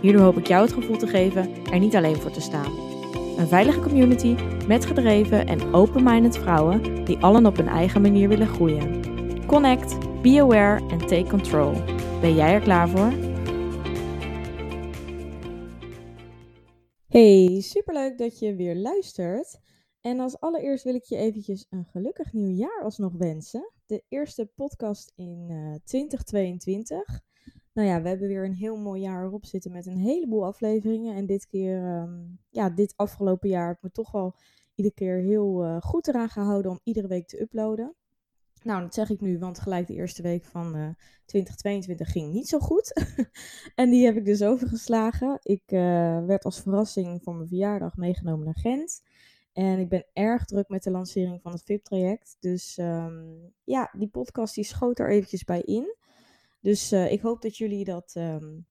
Hierdoor hoop ik jou het gevoel te geven er niet alleen voor te staan. Een veilige community met gedreven en open-minded vrouwen die allen op hun eigen manier willen groeien. Connect, be aware en take control. Ben jij er klaar voor? Hey, superleuk dat je weer luistert. En als allereerst wil ik je eventjes een gelukkig nieuwjaar alsnog wensen. De eerste podcast in uh, 2022. Nou ja, we hebben weer een heel mooi jaar erop zitten met een heleboel afleveringen. En dit keer, um, ja, dit afgelopen jaar heb ik me toch wel iedere keer heel uh, goed eraan gehouden om iedere week te uploaden. Nou, dat zeg ik nu, want gelijk de eerste week van uh, 2022 ging niet zo goed. en die heb ik dus overgeslagen. Ik uh, werd als verrassing voor mijn verjaardag meegenomen naar Gent. En ik ben erg druk met de lancering van het VIP-traject. Dus um, ja, die podcast die schoot er eventjes bij in. Dus uh, ik hoop dat jullie dat um,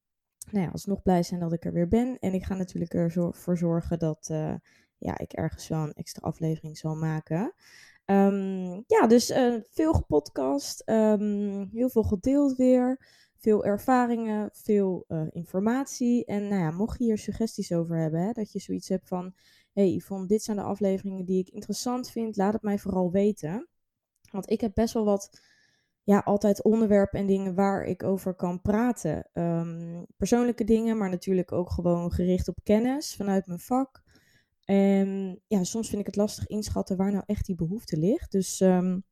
nou ja, alsnog blij zijn dat ik er weer ben. En ik ga natuurlijk ervoor zorgen dat uh, ja, ik ergens wel een extra aflevering zal maken. Um, ja, dus uh, veel gepodcast, um, heel veel gedeeld weer, veel ervaringen, veel informatie. En nou ja, mocht je hier suggesties over hebben, hè, dat je zoiets hebt van, hey Yvonne, dit zijn de afleveringen die ik interessant vind, laat het mij vooral weten. Want ik heb best wel wat, ja, altijd onderwerpen en dingen waar ik over kan praten. Um, persoonlijke dingen, maar natuurlijk ook gewoon gericht op kennis vanuit mijn vak. En ja, soms vind ik het lastig inschatten waar nou echt die behoefte ligt. Dus um,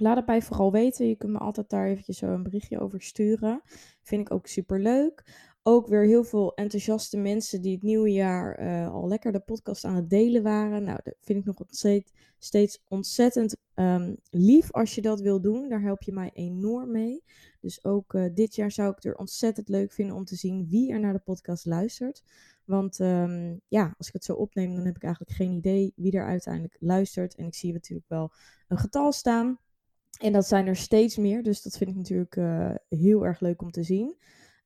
laat het mij vooral weten. Je kunt me altijd daar eventjes zo een berichtje over sturen. Vind ik ook super leuk. Ook weer heel veel enthousiaste mensen die het nieuwe jaar uh, al lekker de podcast aan het delen waren. Nou, dat vind ik nog steeds, steeds ontzettend um, lief als je dat wil doen. Daar help je mij enorm mee. Dus ook uh, dit jaar zou ik het er ontzettend leuk vinden om te zien wie er naar de podcast luistert. Want um, ja, als ik het zo opneem, dan heb ik eigenlijk geen idee wie er uiteindelijk luistert. En ik zie natuurlijk wel een getal staan. En dat zijn er steeds meer. Dus dat vind ik natuurlijk uh, heel erg leuk om te zien.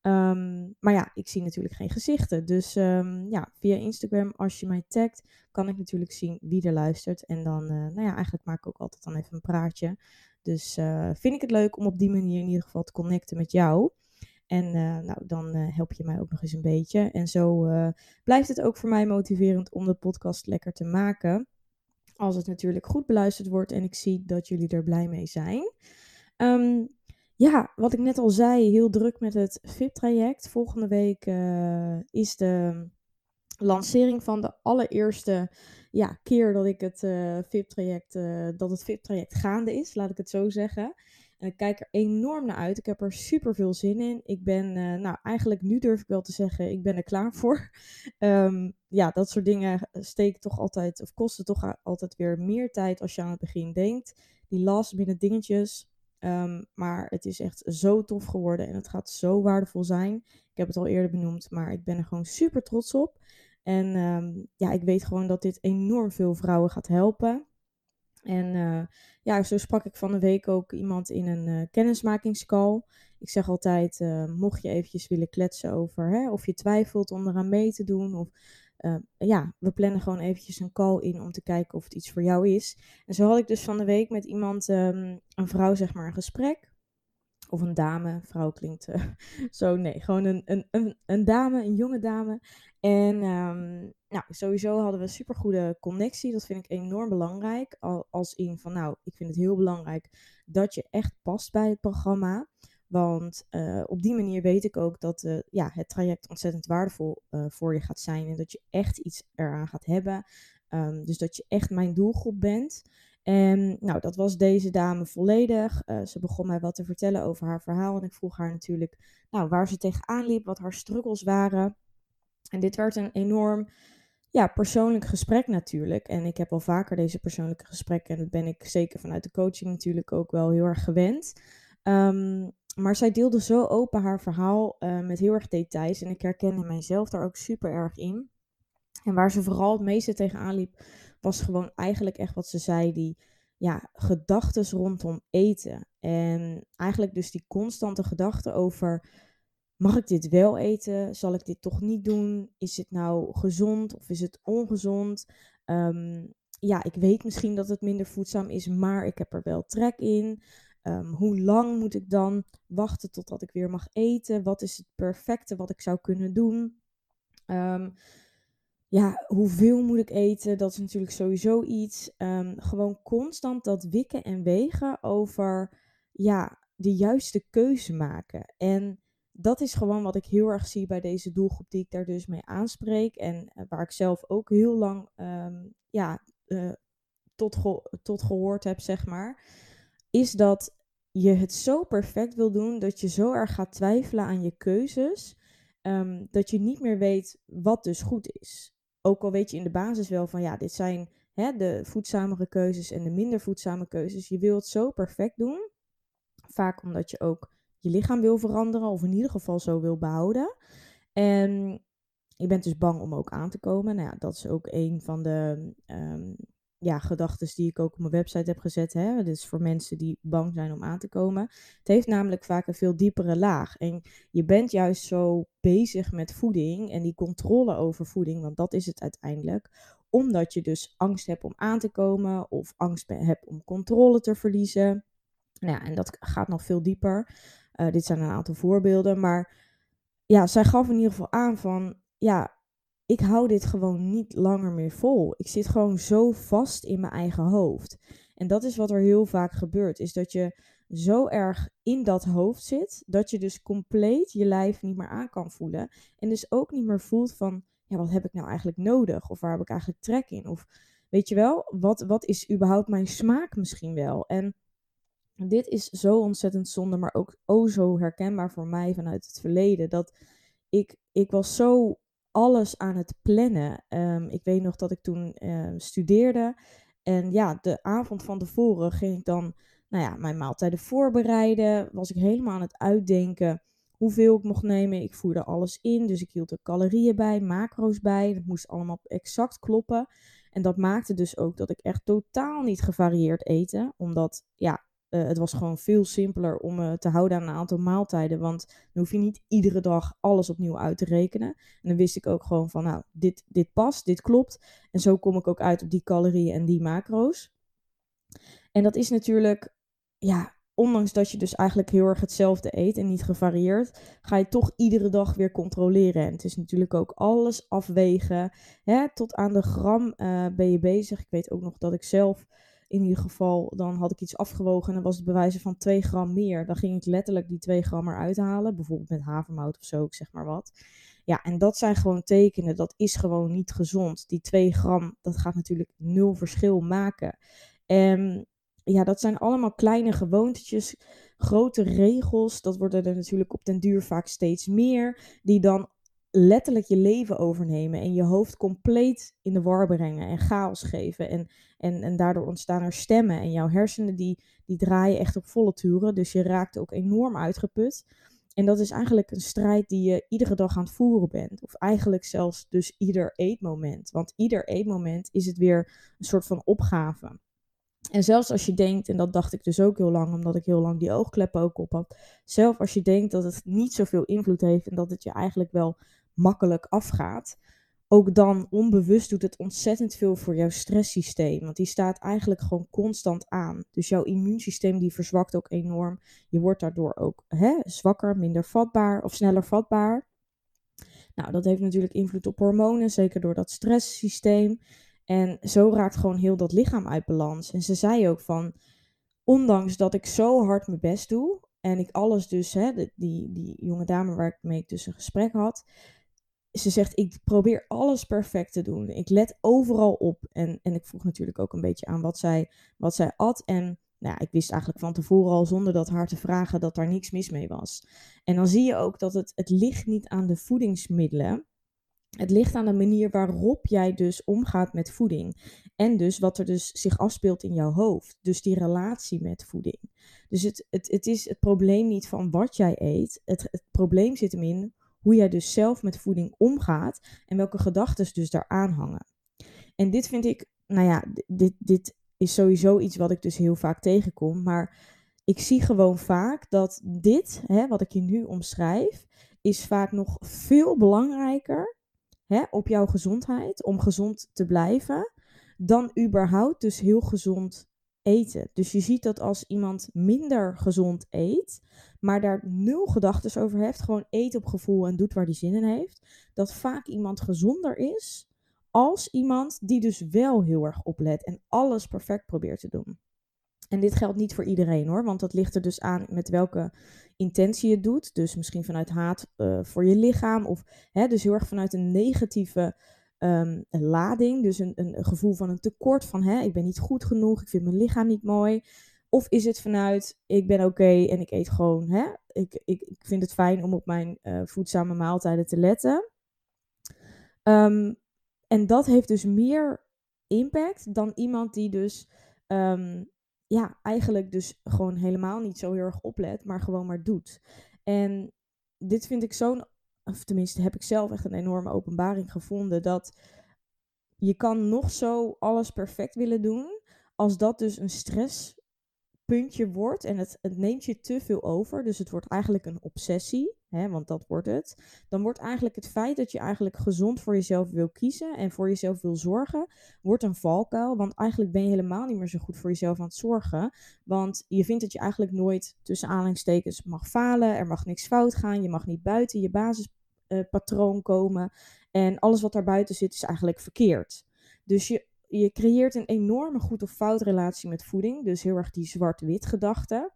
Um, maar ja, ik zie natuurlijk geen gezichten. Dus um, ja, via Instagram, als je mij tagt, kan ik natuurlijk zien wie er luistert. En dan, uh, nou ja, eigenlijk maak ik ook altijd dan even een praatje. Dus uh, vind ik het leuk om op die manier in ieder geval te connecten met jou. En uh, nou, dan help je mij ook nog eens een beetje. En zo blijft het ook voor mij motiverend om de podcast lekker te maken. Als het natuurlijk goed beluisterd wordt en ik zie dat jullie er blij mee zijn. Um, ja, wat ik net al zei, heel druk met het VIP-traject. Volgende week is de lancering van de allereerste ja, keer dat ik het VIP-traject, dat het VIP-traject gaande is, laat ik het zo zeggen. En ik kijk er enorm naar uit. Ik heb er super veel zin in. Ik ben, uh, nou eigenlijk nu durf ik wel te zeggen, ik ben er klaar voor. Um, ja, dat soort dingen steken toch altijd, of kosten toch altijd weer meer tijd als je aan het begin denkt. Die last minute dingetjes. Um, maar het is echt zo tof geworden en het gaat zo waardevol zijn. Ik heb het al eerder benoemd, maar ik ben er gewoon super trots op. En um, ja, ik weet gewoon dat dit enorm veel vrouwen gaat helpen. En uh, ja, zo sprak ik van de week ook iemand in een uh, kennismakingscall. Ik zeg altijd, uh, mocht je eventjes willen kletsen over hè, of je twijfelt om eraan mee te doen. Of ja, we plannen gewoon eventjes een call in om te kijken of het iets voor jou is. En zo had ik dus van de week met iemand, um, een vrouw zeg maar, een gesprek. Of een dame, vrouw klinkt zo, nee, gewoon een, een, een, dame, een jonge dame. En um, nou, sowieso hadden we een supergoede connectie. Dat vind ik enorm belangrijk. Als in van, nou, ik vind het heel belangrijk dat je echt past bij het programma. Want uh, op die manier weet ik ook dat uh, ja, het traject ontzettend waardevol uh, voor je gaat zijn. En dat je echt iets eraan gaat hebben. Um, dus dat je echt mijn doelgroep bent. En nou, dat was deze dame volledig. ze begon mij wat te vertellen over haar verhaal. En ik vroeg haar natuurlijk nou, waar ze tegenaan liep, wat haar struggles waren. En dit werd een enorm ja, persoonlijk gesprek natuurlijk. En ik heb al vaker deze persoonlijke gesprekken. En dat ben ik zeker vanuit de coaching natuurlijk ook wel heel erg gewend. Um, maar zij deelde zo open haar verhaal uh, met heel erg details. En ik herkende mijzelf daar ook super erg in. En waar ze vooral het meeste tegenaan liep, was gewoon eigenlijk echt wat ze zei, die ja, gedachten rondom eten. En eigenlijk dus die constante gedachten over, mag ik dit wel eten? Zal ik dit toch niet doen? Is het nou gezond of is het ongezond? Um, ja, ik weet misschien dat het minder voedzaam is, maar ik heb er wel trek in. Um, hoe lang moet ik dan wachten totdat ik weer mag eten? Wat is het perfecte wat ik zou kunnen doen? Um, ja, hoeveel moet ik eten? Dat is natuurlijk sowieso iets. Um, gewoon constant dat wikken en wegen over ja, de juiste keuze maken. En dat is gewoon wat ik heel erg zie bij deze doelgroep die ik daar dus mee aanspreek. En uh, waar ik zelf ook heel lang ja, uh, tot, tot gehoord heb, zeg maar. Is dat je het zo perfect wil doen dat je zo erg gaat twijfelen aan je keuzes. Um, dat je niet meer weet wat dus goed is ook al weet je in de basis wel van ja, dit zijn hè, de voedzamere keuzes en de minder voedzame keuzes. Je wil het zo perfect doen. Vaak omdat je ook je lichaam wil veranderen of in ieder geval zo wil behouden. En je bent dus bang om ook aan te komen. Nou ja, dat is ook een van de um, ja, gedachten die ik ook op mijn website heb gezet. Hè? Is voor mensen die bang zijn om aan te komen. Het heeft namelijk vaak een veel diepere laag. En je bent juist zo bezig met voeding en die controle over voeding, want dat is het uiteindelijk. Omdat je dus angst hebt om aan te komen of angst hebt om controle te verliezen. Nou ja, en dat gaat nog veel dieper. Uh, dit zijn een aantal voorbeelden. Maar ja, zij gaf in ieder geval aan van ja, ik hou dit gewoon niet langer meer vol. Ik zit gewoon zo vast in mijn eigen hoofd. En dat is wat er heel vaak gebeurt, is dat je zo erg in dat hoofd zit, dat je dus compleet je lijf niet meer aan kan voelen. En dus ook niet meer voelt van, ja, wat heb ik nou eigenlijk nodig? Of waar heb ik eigenlijk trek in? Of weet je wel, wat, wat is überhaupt mijn smaak misschien wel? En dit is zo ontzettend zonde, maar ook oh zo herkenbaar voor mij vanuit het verleden. Dat ik, ik was zo alles aan het plannen. Um, ik weet nog dat ik toen uh, studeerde. En ja, de avond van tevoren ging ik dan nou ja, mijn maaltijden voorbereiden. Was ik helemaal aan het uitdenken hoeveel ik mocht nemen. Ik voerde alles in, dus ik hield er calorieën bij, macro's bij. Dat moest allemaal exact kloppen. En dat maakte dus ook dat ik echt totaal niet gevarieerd eten. Omdat ja, uh, het was gewoon veel simpeler om uh, te houden aan een aantal maaltijden. Want dan hoef je niet iedere dag alles opnieuw uit te rekenen. En dan wist ik ook gewoon van, nou, dit, dit past, dit klopt. En zo kom ik ook uit op die calorieën en die macro's. En dat is natuurlijk, ja, ondanks dat je dus eigenlijk heel erg hetzelfde eet en niet gevarieerd, ga je toch iedere dag weer controleren. En het is natuurlijk ook alles afwegen. Hè? Tot aan de gram uh, ben je bezig. Ik weet ook nog dat ik zelf in ieder geval, dan had ik iets afgewogen en dan was het bewijzen van 2 gram meer. Dan ging ik letterlijk die 2 gram eruit halen, bijvoorbeeld met havermout of zo, ik zeg maar wat. Ja, en dat zijn gewoon tekenen, dat is gewoon niet gezond. Die 2 gram, dat gaat natuurlijk nul verschil maken. En ja, dat zijn allemaal kleine gewoontetjes, grote regels. Dat worden er natuurlijk op den duur vaak steeds meer, die dan letterlijk je leven overnemen en je hoofd compleet in de war brengen en chaos geven. En, en, en daardoor ontstaan er stemmen en jouw hersenen die, die draaien echt op volle turen. Dus je raakt ook enorm uitgeput. En dat is eigenlijk een strijd die je iedere dag aan het voeren bent. Of eigenlijk zelfs dus ieder eetmoment. Want ieder eetmoment is het weer een soort van opgave. En zelfs als je denkt, en dat dacht ik dus ook heel lang, omdat ik heel lang die oogkleppen ook op had. Zelf als je denkt dat het niet zoveel invloed heeft en dat het je eigenlijk wel makkelijk afgaat, ook dan onbewust doet het ontzettend veel voor jouw stresssysteem. Want die staat eigenlijk gewoon constant aan. Dus jouw immuunsysteem die verzwakt ook enorm. Je wordt daardoor ook hè, zwakker, minder vatbaar of sneller vatbaar. Nou, dat heeft natuurlijk invloed op hormonen, zeker door dat stresssysteem. En zo raakt gewoon heel dat lichaam uit balans. En ze zei ook van, ondanks dat ik zo hard mijn best doe, en ik alles dus, hè, die, die jonge dame waar ik mee een gesprek had, ze zegt, ik probeer alles perfect te doen. Ik let overal op. En, en ik vroeg natuurlijk ook een beetje aan wat zij, wat zij at. En nou, ik wist eigenlijk van tevoren al, zonder dat haar te vragen, dat daar niks mis mee was. En dan zie je ook dat het, het ligt niet aan de voedingsmiddelen. Het ligt aan de manier waarop jij dus omgaat met voeding. En dus wat er dus zich afspeelt in jouw hoofd. Dus die relatie met voeding. Dus het, het, het is het probleem niet van wat jij eet. Het, het probleem zit hem in hoe jij dus zelf met voeding omgaat. En welke gedachten dus daaraan hangen. En dit vind ik, nou ja, dit, dit is sowieso iets wat ik dus heel vaak tegenkom. Maar ik zie gewoon vaak dat dit, hè, wat ik je nu omschrijf, is vaak nog veel belangrijker hè, op jouw gezondheid, om gezond te blijven, dan überhaupt dus heel gezond eten. Dus je ziet dat als iemand minder gezond eet, maar daar nul gedachten over heeft, gewoon eet op gevoel en doet waar die zin in heeft, dat vaak iemand gezonder is als iemand die dus wel heel erg oplet en alles perfect probeert te doen. En dit geldt niet voor iedereen hoor, want dat ligt er dus aan met welke intentie je doet. Dus misschien vanuit haat uh, voor je lichaam, of hè, dus heel erg vanuit een negatieve um, lading. Dus een, een, gevoel van een tekort, van hè, ik ben niet goed genoeg, ik vind mijn lichaam niet mooi. Of is het vanuit, ik ben oké en ik eet gewoon, hè, ik, ik, ik vind het fijn om op mijn uh, voedzame maaltijden te letten. Um, en dat heeft dus meer impact dan iemand die dus um, ja, eigenlijk dus gewoon helemaal niet zo heel erg oplet, maar gewoon maar doet. En dit vind ik zo'n, of tenminste heb ik zelf echt een enorme openbaring gevonden, dat je kan nog zo alles perfect willen doen, als dat dus een stresspuntje wordt en het, het neemt je te veel over, dus het wordt eigenlijk een obsessie hè, want dat wordt het, dan wordt eigenlijk het feit dat je eigenlijk gezond voor jezelf wil kiezen en voor jezelf wil zorgen, wordt een valkuil. Want eigenlijk ben je helemaal niet meer zo goed voor jezelf aan het zorgen. Want je vindt dat je eigenlijk nooit tussen aanhalingstekens mag falen, er mag niks fout gaan, je mag niet buiten je basispatroon komen. En alles wat daarbuiten zit is eigenlijk verkeerd. Dus je, je creëert een enorme goed of fout relatie met voeding. Dus heel erg die zwart-wit gedachte.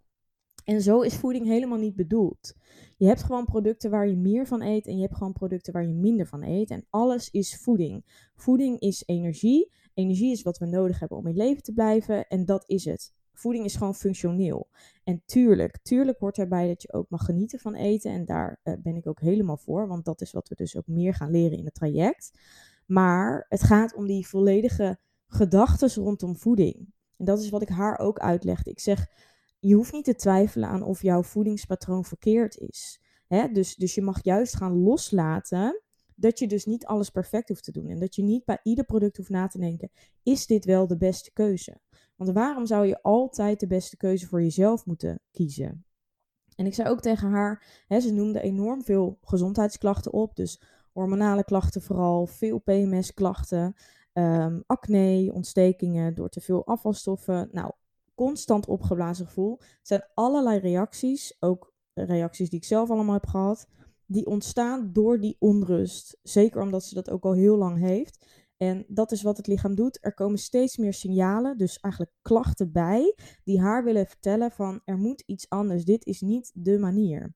En zo is voeding helemaal niet bedoeld. Je hebt gewoon producten waar je meer van eet en je hebt gewoon producten waar je minder van eet. En alles is voeding. Voeding is energie. Energie is wat we nodig hebben om in leven te blijven en dat is het. Voeding is gewoon functioneel. En tuurlijk, tuurlijk hoort erbij dat je ook mag genieten van eten. En daar uh, ben ik ook helemaal voor, want dat is wat we dus ook meer gaan leren in het traject. Maar het gaat om die volledige gedachten rondom voeding. En dat is wat ik haar ook uitlegde. Ik zeg, je hoeft niet te twijfelen aan of jouw voedingspatroon verkeerd is. Hè? Dus, dus je mag juist gaan loslaten dat je dus niet alles perfect hoeft te doen. En dat je niet bij ieder product hoeft na te denken, is dit wel de beste keuze? Want waarom zou je altijd de beste keuze voor jezelf moeten kiezen? En ik zei ook tegen haar, hè, ze noemde enorm veel gezondheidsklachten op. Dus hormonale klachten vooral, veel PMS-klachten, um, acne, ontstekingen door te veel afvalstoffen. Nou, constant opgeblazen gevoel. Het zijn allerlei reacties, ook reacties die ik zelf allemaal heb gehad, die ontstaan door die onrust. Zeker omdat ze dat ook al heel lang heeft. En dat is wat het lichaam doet. Er komen steeds meer signalen, dus eigenlijk klachten bij, die haar willen vertellen van er moet iets anders. Dit is niet de manier.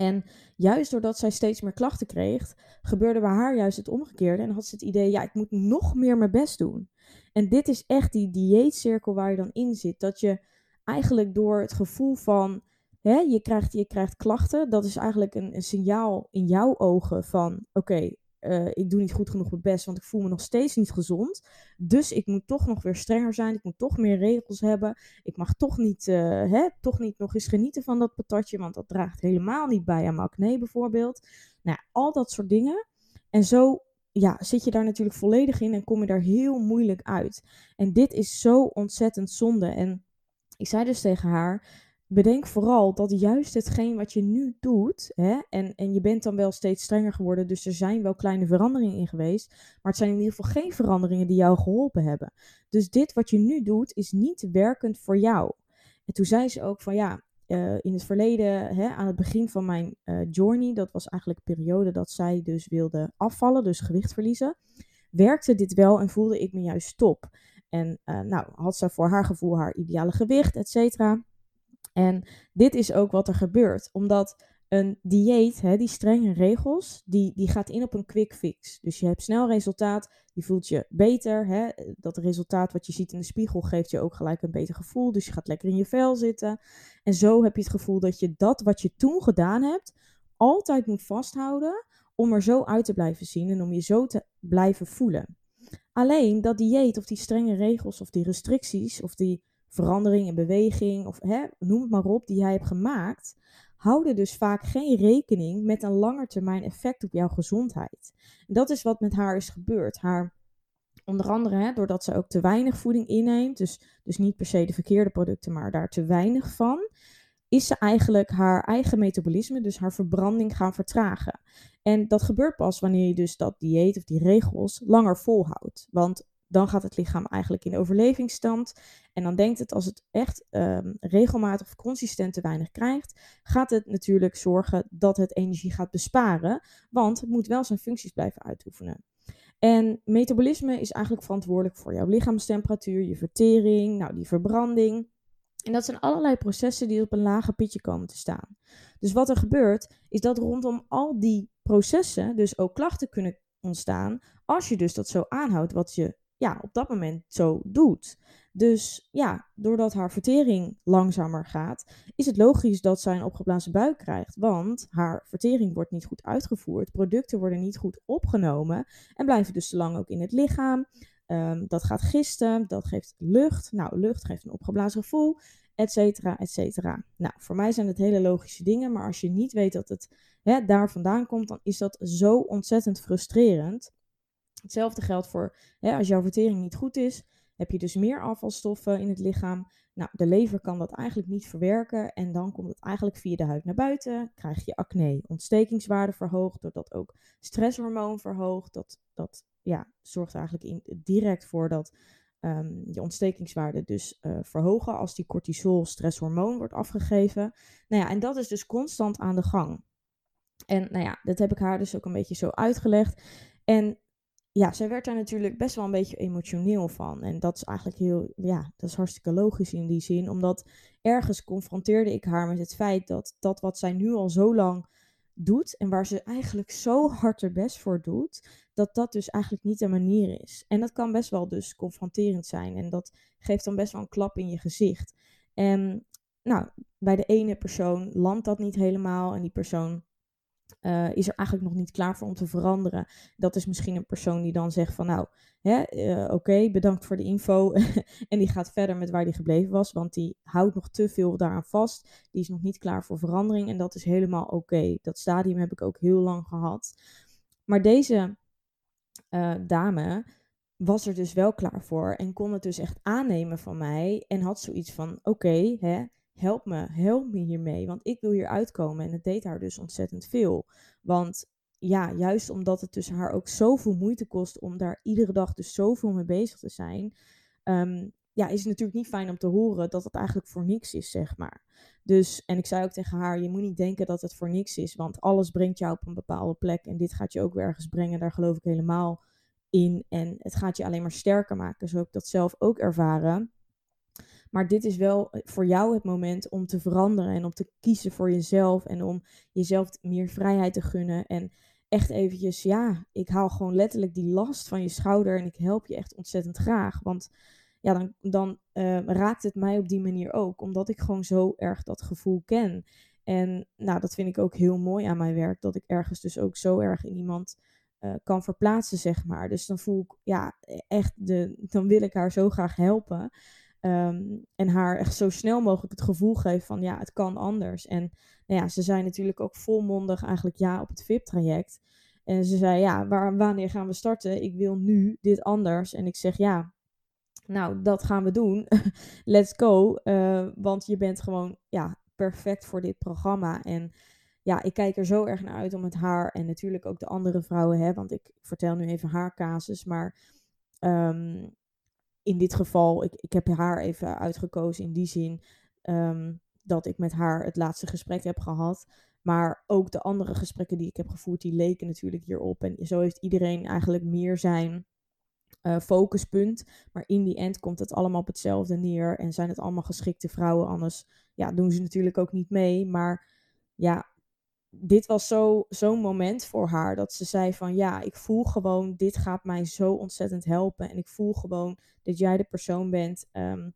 En juist doordat zij steeds meer klachten kreeg, gebeurde bij haar juist het omgekeerde. En had ze het idee, ja, ik moet nog meer mijn best doen. En dit is echt die dieetcirkel waar je dan in zit. Dat je eigenlijk door het gevoel van, hè, je, krijgt, je krijgt klachten, dat is eigenlijk een, signaal in jouw ogen van, oké, uh, ik doe niet goed genoeg mijn best, want ik voel me nog steeds niet gezond. Dus ik moet toch nog weer strenger zijn. Ik moet toch meer regels hebben. Ik mag toch niet, uh, hè, toch niet nog eens genieten van dat patatje, want dat draagt helemaal niet bij aan mijn acne bijvoorbeeld. Nou, al dat soort dingen. En zo ja, zit je daar natuurlijk volledig in en kom je daar heel moeilijk uit. En dit is zo ontzettend zonde. En ik zei dus tegen haar: bedenk vooral dat juist hetgeen wat je nu doet, hè, en, en je bent dan wel steeds strenger geworden, dus er zijn wel kleine veranderingen in geweest, maar het zijn in ieder geval geen veranderingen die jou geholpen hebben. Dus dit wat je nu doet, is niet werkend voor jou. En toen zei ze ook van ja, uh, in het verleden, hè, aan het begin van mijn uh, journey, dat was eigenlijk een periode dat zij dus wilde afvallen, dus gewicht verliezen, werkte dit wel en voelde ik me juist top. En uh, nou, had ze voor haar gevoel haar ideale gewicht, et cetera. En dit is ook wat er gebeurt, omdat een dieet, hè, die strenge regels, die, die gaat in op een quick fix. Dus je hebt snel resultaat, je voelt je beter. Hè, dat resultaat wat je ziet in de spiegel geeft je ook gelijk een beter gevoel. Dus je gaat lekker in je vel zitten. En zo heb je het gevoel dat je dat wat je toen gedaan hebt, altijd moet vasthouden om er zo uit te blijven zien en om je zo te blijven voelen. Alleen dat dieet of die strenge regels of die restricties of die verandering in beweging of hè, noem het maar op die jij hebt gemaakt, houden dus vaak geen rekening met een langetermijn effect op jouw gezondheid. En dat is wat met haar is gebeurd. Haar, onder andere hè, doordat ze ook te weinig voeding inneemt, dus, dus niet per se de verkeerde producten, maar daar te weinig van, is ze eigenlijk haar eigen metabolisme, dus haar verbranding gaan vertragen. En dat gebeurt pas wanneer je dus dat dieet of die regels langer volhoudt. Want dan gaat het lichaam eigenlijk in overlevingsstand. En dan denkt het, als het echt um, regelmatig of consistent te weinig krijgt, gaat het natuurlijk zorgen dat het energie gaat besparen. Want het moet wel zijn functies blijven uitoefenen. En metabolisme is eigenlijk verantwoordelijk voor jouw lichaamstemperatuur, je vertering, nou die verbranding. En dat zijn allerlei processen die op een lager pitje komen te staan. Dus wat er gebeurt, is dat rondom al die processen dus ook klachten kunnen ontstaan. Als je dus dat zo aanhoudt wat je ja, op dat moment zo doet. Dus ja, doordat haar vertering langzamer gaat, is het logisch dat zij een opgeblazen buik krijgt. Want haar vertering wordt niet goed uitgevoerd, producten worden niet goed opgenomen en blijven dus te lang ook in het lichaam. Ehm, dat gaat gisten, dat geeft lucht. Nou, lucht geeft een opgeblazen gevoel, et cetera, et cetera. Nou, voor mij zijn het hele logische dingen, maar als je niet weet dat het hè, daar vandaan komt, dan is dat zo ontzettend frustrerend. Hetzelfde geldt voor hè, als jouw vertering niet goed is, heb je dus meer afvalstoffen in het lichaam. Nou, de lever kan dat eigenlijk niet verwerken en dan komt het eigenlijk via de huid naar buiten. Krijg je acne, ontstekingswaarde verhoogd, doordat ook stresshormoon verhoogt. Dat, dat ja, zorgt eigenlijk in, direct voor dat um, je ontstekingswaarde dus uh, verhogen als die cortisol stresshormoon wordt afgegeven. Nou ja, en dat is dus constant aan de gang. En nou ja, dat heb ik haar dus ook een beetje zo uitgelegd. En ja, zij werd daar natuurlijk best wel een beetje emotioneel van. En dat is eigenlijk heel, ja, dat is hartstikke logisch in die zin. Omdat ergens confronteerde ik haar met het feit dat dat wat zij nu al zo lang doet en waar ze eigenlijk zo hard haar best voor doet, dat dat dus eigenlijk niet de manier is. En dat kan best wel dus confronterend zijn en dat geeft dan best wel een klap in je gezicht. En nou, bij de ene persoon landt dat niet helemaal en die persoon uh, is er eigenlijk nog niet klaar voor om te veranderen. Dat is misschien een persoon die dan zegt van nou, uh, oké, bedankt voor de info. en die gaat verder met waar die gebleven was, want die houdt nog te veel daaraan vast. Die is nog niet klaar voor verandering en dat is helemaal oké. Dat stadium heb ik ook heel lang gehad. Maar deze uh, dame was er dus wel klaar voor en kon het dus echt aannemen van mij en had zoiets van oké, hè help me, help me hiermee, want ik wil hier uitkomen. En het deed haar dus ontzettend veel. Want ja, juist omdat het tussen haar ook zoveel moeite kost om daar iedere dag dus zoveel mee bezig te zijn, ehm, ja, is het natuurlijk niet fijn om te horen dat het eigenlijk voor niks is, zeg maar. Dus, en ik zei ook tegen haar, je moet niet denken dat het voor niks is, want alles brengt jou op een bepaalde plek en dit gaat je ook ergens brengen, daar geloof ik helemaal in. En het gaat je alleen maar sterker maken, zo heb ik dat zelf ook ervaren. Maar dit is wel eh, voor jou het moment om te veranderen en om te kiezen voor jezelf en om jezelf meer vrijheid te gunnen. En echt eventjes, ja, ik haal gewoon letterlijk die last van je schouder en ik help je echt ontzettend graag. Want ja, dan, dan uh, raakt het mij op die manier ook, omdat ik gewoon zo erg dat gevoel ken. En nou, dat vind ik ook heel mooi aan mijn werk, dat ik ergens dus ook zo erg in iemand uh, kan verplaatsen, zeg maar. Dus dan voel ik, ja, e-, echt, de, dan wil ik haar zo graag helpen. Um, en haar echt zo snel mogelijk het gevoel geven van ja, het kan anders. En nou ja, ze zei natuurlijk ook volmondig eigenlijk ja op het VIP-traject. En ze zei ja, waar, wanneer gaan we starten? Ik wil nu dit anders. En ik zeg ja, nou dat gaan we doen. Let's go. Uh, want je bent gewoon ja, perfect voor dit programma. En ja, ik kijk er zo erg naar uit om met haar en natuurlijk ook de andere vrouwen, hè, want ik vertel nu even haar casus, maar um, in dit geval, ik, ik heb haar even uitgekozen in die zin um, dat ik met haar het laatste gesprek heb gehad. Maar ook de andere gesprekken die ik heb gevoerd, die leken natuurlijk hierop. En zo heeft iedereen eigenlijk meer zijn uh, focuspunt. Maar in die end komt het allemaal op hetzelfde neer. En zijn het allemaal geschikte vrouwen. Anders ja, doen ze natuurlijk ook niet mee. Maar ja, dit was zo'n zo moment voor haar dat ze zei van ja, ik voel gewoon, dit gaat mij zo ontzettend helpen. En ik voel gewoon dat jij de persoon bent um,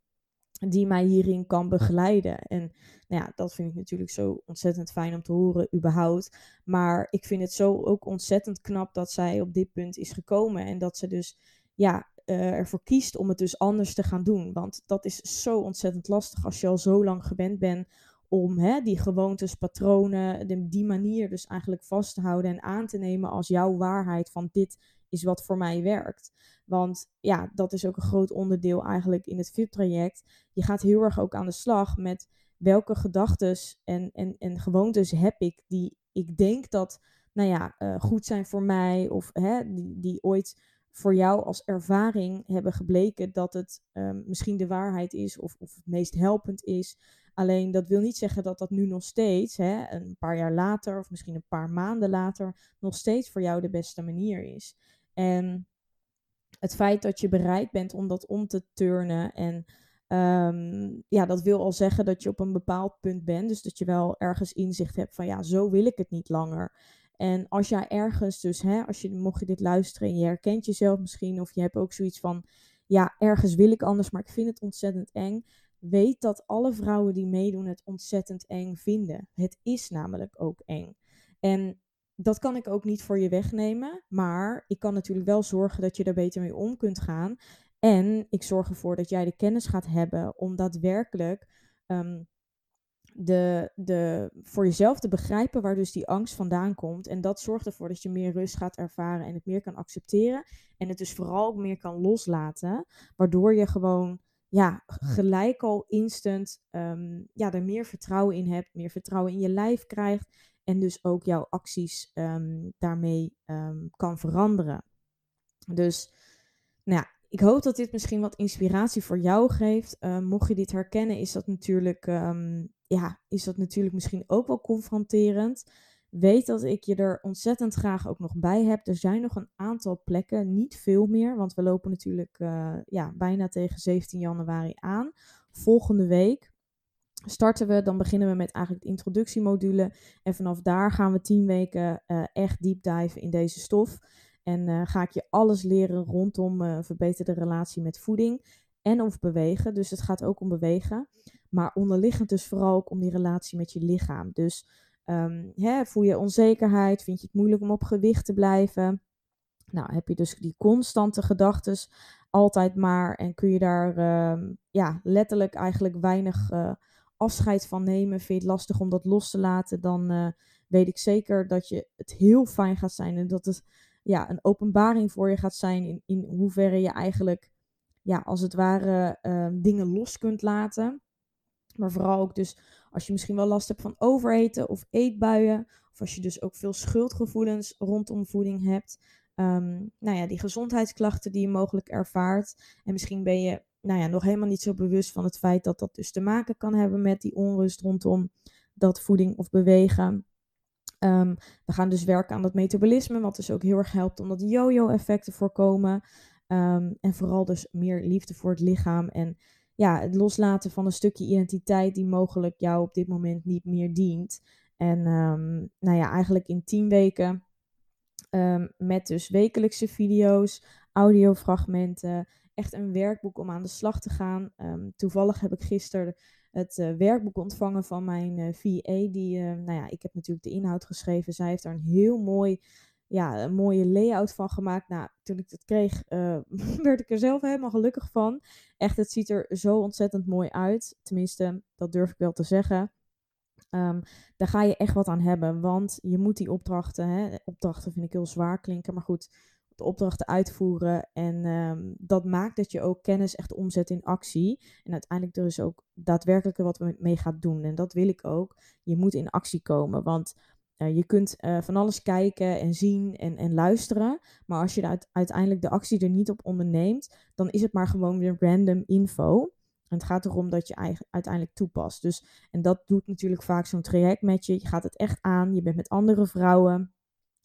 die mij hierin kan begeleiden. En nou ja, dat vind ik natuurlijk zo ontzettend fijn om te horen, überhaupt. Maar ik vind het zo ook ontzettend knap dat zij op dit punt is gekomen. En dat ze dus ja, uh, ervoor kiest om het dus anders te gaan doen. Want dat is zo ontzettend lastig als je al zo lang gewend bent om hè, die gewoontes, patronen, de, die manier dus eigenlijk vast te houden en aan te nemen als jouw waarheid van dit is wat voor mij werkt. Want ja, dat is ook een groot onderdeel eigenlijk in het VIP-traject. Je gaat heel erg ook aan de slag met welke gedachten en, en, en gewoontes heb ik die ik denk dat, nou ja, uh, goed zijn voor mij of hè, die, die ooit voor jou als ervaring hebben gebleken dat het um, misschien de waarheid is of, of het meest helpend is. Alleen dat wil niet zeggen dat dat nu nog steeds, hè, een paar jaar later of misschien een paar maanden later, nog steeds voor jou de beste manier is. En het feit dat je bereid bent om dat om te turnen en um, ja, dat wil al zeggen dat je op een bepaald punt bent. Dus dat je wel ergens inzicht hebt van ja, zo wil ik het niet langer. En als jij ergens dus, hè, als je, mocht je dit luisteren en je herkent jezelf misschien, of je hebt ook zoiets van, ja, ergens wil ik anders, maar ik vind het ontzettend eng. Weet dat alle vrouwen die meedoen het ontzettend eng vinden. Het is namelijk ook eng. En dat kan ik ook niet voor je wegnemen, maar ik kan natuurlijk wel zorgen dat je er beter mee om kunt gaan. En ik zorg ervoor dat jij de kennis gaat hebben om daadwerkelijk um, de, de, voor jezelf te begrijpen waar dus die angst vandaan komt. En dat zorgt ervoor dat je meer rust gaat ervaren en het meer kan accepteren. En het dus vooral ook meer kan loslaten. Waardoor je gewoon ja, gelijk al instant um, ja, er meer vertrouwen in hebt, meer vertrouwen in je lijf krijgt. En dus ook jouw acties um, daarmee um, kan veranderen. Dus nou ja, ik hoop dat dit misschien wat inspiratie voor jou geeft. Uh, mocht je dit herkennen, is dat natuurlijk ja, is dat natuurlijk misschien ook wel confronterend. Weet dat ik je er ontzettend graag ook nog bij heb. Er zijn nog een aantal plekken, niet veel meer, want we lopen natuurlijk uh, ja, bijna tegen 17 januari aan. Volgende week starten we, dan beginnen we met eigenlijk de introductiemodule. En vanaf daar gaan we 10 weken uh, echt deep dive in deze stof. En uh, ga ik je alles leren rondom verbeterde relatie met voeding en of bewegen. Dus het gaat ook om bewegen. Maar onderliggend dus vooral ook om die relatie met je lichaam. Dus um, hè, voel je onzekerheid? Vind je het moeilijk om op gewicht te blijven? Nou, heb je dus die constante gedachten altijd maar. En kun je daar um, ja, letterlijk eigenlijk weinig uh, afscheid van nemen. Vind je het lastig om dat los te laten? Dan uh, weet ik zeker dat je het heel fijn gaat zijn. En dat het ja, een openbaring voor je gaat zijn. In, in hoeverre je eigenlijk, ja, als het ware, uh, dingen los kunt laten. Maar vooral ook dus als je misschien wel last hebt van overeten of eetbuien. Of als je dus ook veel schuldgevoelens rondom voeding hebt. Um, nou ja, die gezondheidsklachten die je mogelijk ervaart. En misschien ben je nou ja, nog helemaal niet zo bewust van het feit dat dat dus te maken kan hebben met die onrust rondom dat voeding of bewegen. Um, we gaan dus werken aan dat metabolisme, wat dus ook heel erg helpt om dat yo-yo-effect te voorkomen. Um, en vooral dus meer liefde voor het lichaam en ja, het loslaten van een stukje identiteit die mogelijk jou op dit moment niet meer dient. En um, nou ja, eigenlijk in tien weken um, met dus wekelijkse video's, audiofragmenten, echt een werkboek om aan de slag te gaan. Um, toevallig heb ik gisteren het uh, werkboek ontvangen van mijn uh, eh, VA. Die, uh, nou ja, ik heb natuurlijk de inhoud geschreven. Zij heeft daar een heel mooi ja, een mooie layout van gemaakt. Nou, toen ik het kreeg, uh, werd ik er zelf helemaal gelukkig van. Echt, het ziet er zo ontzettend mooi uit. Tenminste, dat durf ik wel te zeggen. Um, daar ga je echt wat aan hebben, want je moet die opdrachten, hè, opdrachten vind ik heel zwaar klinken, maar goed, de opdrachten uitvoeren. En um, dat maakt dat je ook kennis echt omzet in actie. En uiteindelijk er is ook daadwerkelijk wat we mee gaat doen. En dat wil ik ook. Je moet in actie komen, want je kunt uh, van alles kijken en zien en, en luisteren. Maar als je uit, uiteindelijk de actie er niet op onderneemt, dan is het maar gewoon weer random info. En het gaat erom dat je uiteindelijk toepast. Dus, en dat doet natuurlijk vaak zo'n traject met je. Je gaat het echt aan. Je bent met andere vrouwen.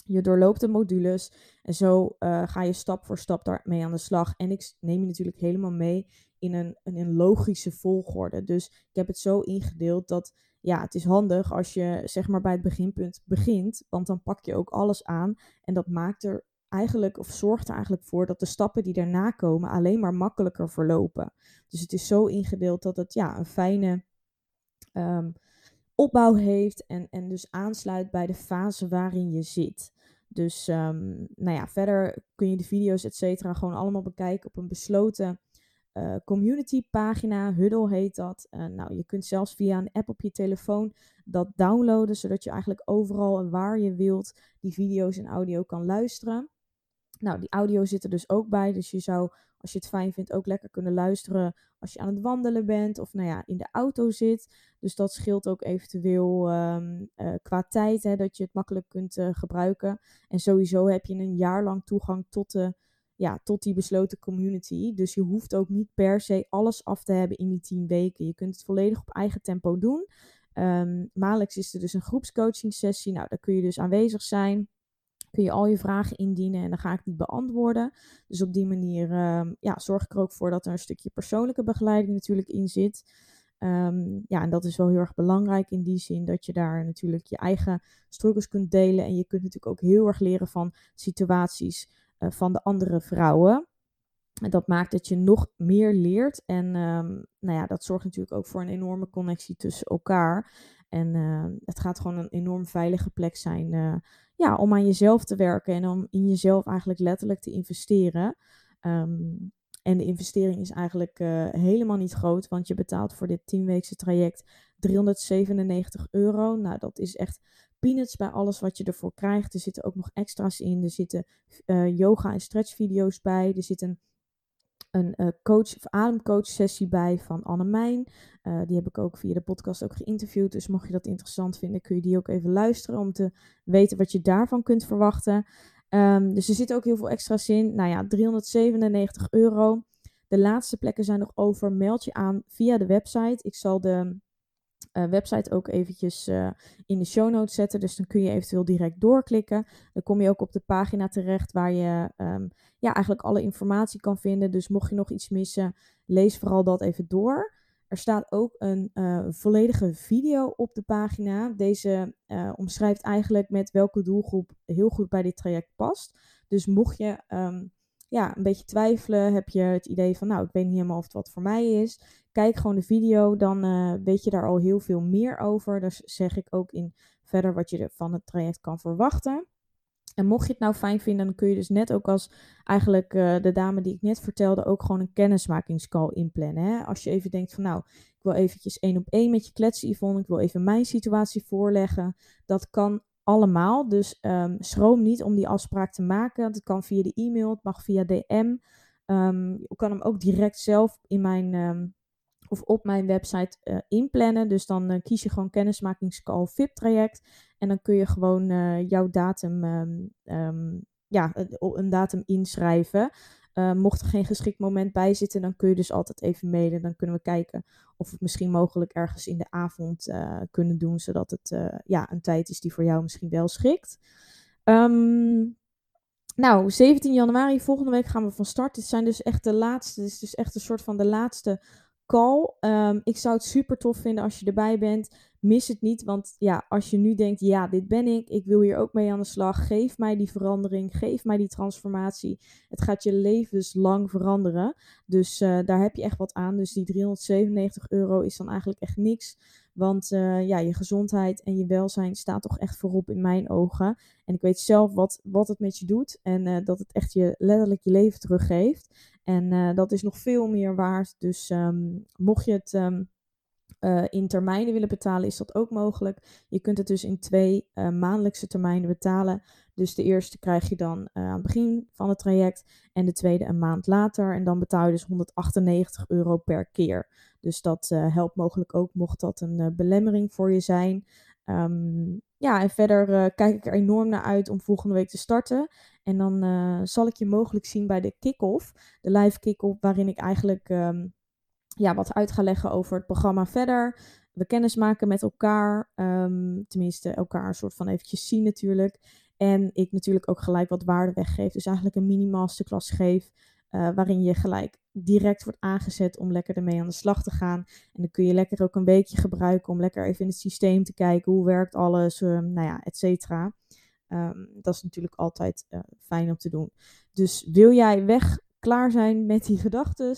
Je doorloopt de modules. En zo uh, ga je stap voor stap daarmee aan de slag. En ik neem je natuurlijk helemaal mee in een, in een logische volgorde. Dus ik heb het zo ingedeeld dat ja, het is handig als je zeg maar bij het beginpunt begint, want dan pak je ook alles aan en dat maakt er eigenlijk, of zorgt er eigenlijk voor dat de stappen die daarna komen alleen maar makkelijker verlopen. Dus het is zo ingedeeld dat het ja, een fijne ehm, opbouw heeft en, en dus aansluit bij de fase waarin je zit. Dus um, nou ja, verder kun je de video's, et cetera, gewoon allemaal bekijken op een besloten uh, community pagina. Huddle heet dat. Uh, nou, je kunt zelfs via een app op je telefoon dat downloaden, zodat je eigenlijk overal en waar je wilt die video's en audio kan luisteren. Nou, die audio zit er dus ook bij. Dus je zou, als je het fijn vindt, ook lekker kunnen luisteren als je aan het wandelen bent of nou ja, in de auto zit. Dus dat scheelt ook eventueel um, uh, qua tijd, hè, dat je het makkelijk kunt gebruiken. En sowieso heb je een jaar lang toegang tot, de, ja, tot die besloten community. Dus je hoeft ook niet per se alles af te hebben in die tien weken. Je kunt het volledig op eigen tempo doen. Um, maandelijks is er dus een groepscoaching sessie. Nou, daar kun je dus aanwezig zijn kun je al je vragen indienen en dan ga ik die beantwoorden. Dus op die manier um, ja, zorg ik er ook voor dat er een stukje persoonlijke begeleiding natuurlijk in zit. Um, ja, en dat is wel heel erg belangrijk in die zin dat je daar natuurlijk je eigen struggles kunt delen. En je kunt natuurlijk ook heel erg leren van situaties van de andere vrouwen. En dat maakt dat je nog meer leert. En um, nou ja, dat zorgt natuurlijk ook voor een enorme connectie tussen elkaar. En uh, het gaat gewoon een enorm veilige plek zijn uh, ja, om aan jezelf te werken en om in jezelf eigenlijk letterlijk te investeren. Um, en de investering is eigenlijk uh, helemaal niet groot, want je betaalt voor dit 10-weekse traject 397 euro. Nou, dat is echt peanuts bij alles wat je ervoor krijgt. Er zitten ook nog extra's in. Er zitten uh, yoga en stretchvideo's bij. Er zit een een uh, coach of ademcoach sessie bij van Anne Mijn. Uh, die heb ik ook via de podcast ook geïnterviewd. Dus mocht je dat interessant vinden, kun je die ook even luisteren om te weten wat je daarvan kunt verwachten. Um, dus er zit ook heel veel extra's in. Nou ja, 397 euro. De laatste plekken zijn nog over. Meld je aan via de website. Ik zal de uh, website ook eventjes uh, in de show notes zetten. Dus dan kun je eventueel direct doorklikken. Dan kom je ook op de pagina terecht waar je um, ja, eigenlijk alle informatie kan vinden. Dus mocht je nog iets missen, lees vooral dat even door. Er staat ook een uh, volledige video op de pagina. Deze omschrijft eigenlijk met welke doelgroep heel goed bij dit traject past. Dus mocht je um, ja, een beetje twijfelen, heb je het idee van, nou, ik weet niet helemaal of het wat voor mij is. Kijk gewoon de video, dan uh, weet je daar al heel veel meer over. Daar zeg ik ook in verder wat je van het traject kan verwachten. En mocht je het nou fijn vinden, dan kun je dus net ook als eigenlijk uh, de dame die ik net vertelde, ook gewoon een kennismakingscall inplannen. Hè? Als je even denkt van nou, ik wil eventjes één op één met je kletsen Yvonne, ik wil even mijn situatie voorleggen. Dat kan allemaal. Dus um, schroom niet om die afspraak te maken. Het kan via de e-mail, het mag via DM. Ehm, je kan hem ook direct zelf in mijn um, of op mijn website uh, inplannen. Dus dan uh, kies je gewoon kennismakingscall VIP traject. En dan kun je gewoon uh, jouw datum, ja, een datum inschrijven. Uh, mocht er geen geschikt moment bij zitten, dan kun je dus altijd even mailen. Dan kunnen we kijken of we het misschien mogelijk ergens in de avond uh, kunnen doen, zodat het uh, ja, een tijd is die voor jou misschien wel schikt. Um, nou, 17 januari, volgende week gaan we van start. Dit zijn dus echt de laatste, dit is dus echt een soort van de laatste call. Um, ik zou het super tof vinden als je erbij bent. Mis het niet, want ja, als je nu denkt, ja, dit ben ik, ik wil hier ook mee aan de slag, geef mij die verandering, geef mij die transformatie. Het gaat je levenslang veranderen. Dus uh, daar heb je echt wat aan. Dus die 397 euro is dan eigenlijk echt niks. Want uh, ja, je gezondheid en je welzijn staat toch echt voorop in mijn ogen. En ik weet zelf wat, wat het met je doet. En uh, dat het echt je letterlijk je leven teruggeeft. En uh, dat is nog veel meer waard. Dus um, mocht je het um, uh, in termijnen willen betalen, is dat ook mogelijk. Je kunt het dus in twee uh, maandelijkse termijnen betalen. Dus de eerste krijg je dan aan het begin van het traject en de tweede een maand later. En dan betaal je dus 198 euro per keer. Dus dat helpt mogelijk ook, mocht dat een belemmering voor je zijn. Um, ja, en verder uh, kijk ik er enorm naar uit om volgende week te starten. En dan uh, zal ik je mogelijk zien bij de kick-off, de live kick-off, waarin ik eigenlijk um, ja, wat uit ga leggen over het programma verder. We kennis maken met elkaar, um, tenminste elkaar een soort van eventjes zien natuurlijk. En ik natuurlijk ook gelijk wat waarde weggeef. Dus eigenlijk een mini-masterclass geef. Uh, waarin je gelijk direct wordt aangezet om lekker ermee aan de slag te gaan. En dan kun je lekker ook een weekje gebruiken om lekker even in het systeem te kijken hoe werkt alles, uh, nou ja, et cetera. Ehm, dat is natuurlijk altijd uh, fijn om te doen. Dus wil jij weg klaar zijn met die gedachten?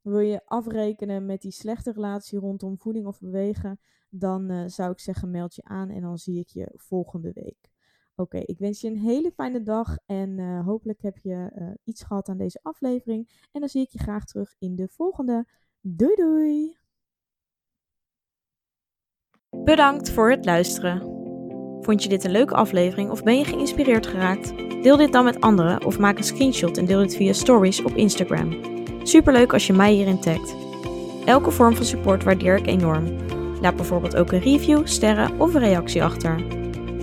Wil je afrekenen met die slechte relatie rondom voeding of bewegen? Dan uh, zou ik zeggen, meld je aan en dan zie ik je volgende week. Oké, ik wens je een hele fijne dag en uh, hopelijk heb je uh, iets gehad aan deze aflevering. En dan zie ik je graag terug in de volgende. Doei doei! Bedankt voor het luisteren. Vond je dit een leuke aflevering of ben je geïnspireerd geraakt? Deel dit dan met anderen of maak een screenshot en deel dit via stories op Instagram. Superleuk als je mij hierin tagt. Elke vorm van support waardeer ik enorm. Laat bijvoorbeeld ook een review, sterren of een reactie achter.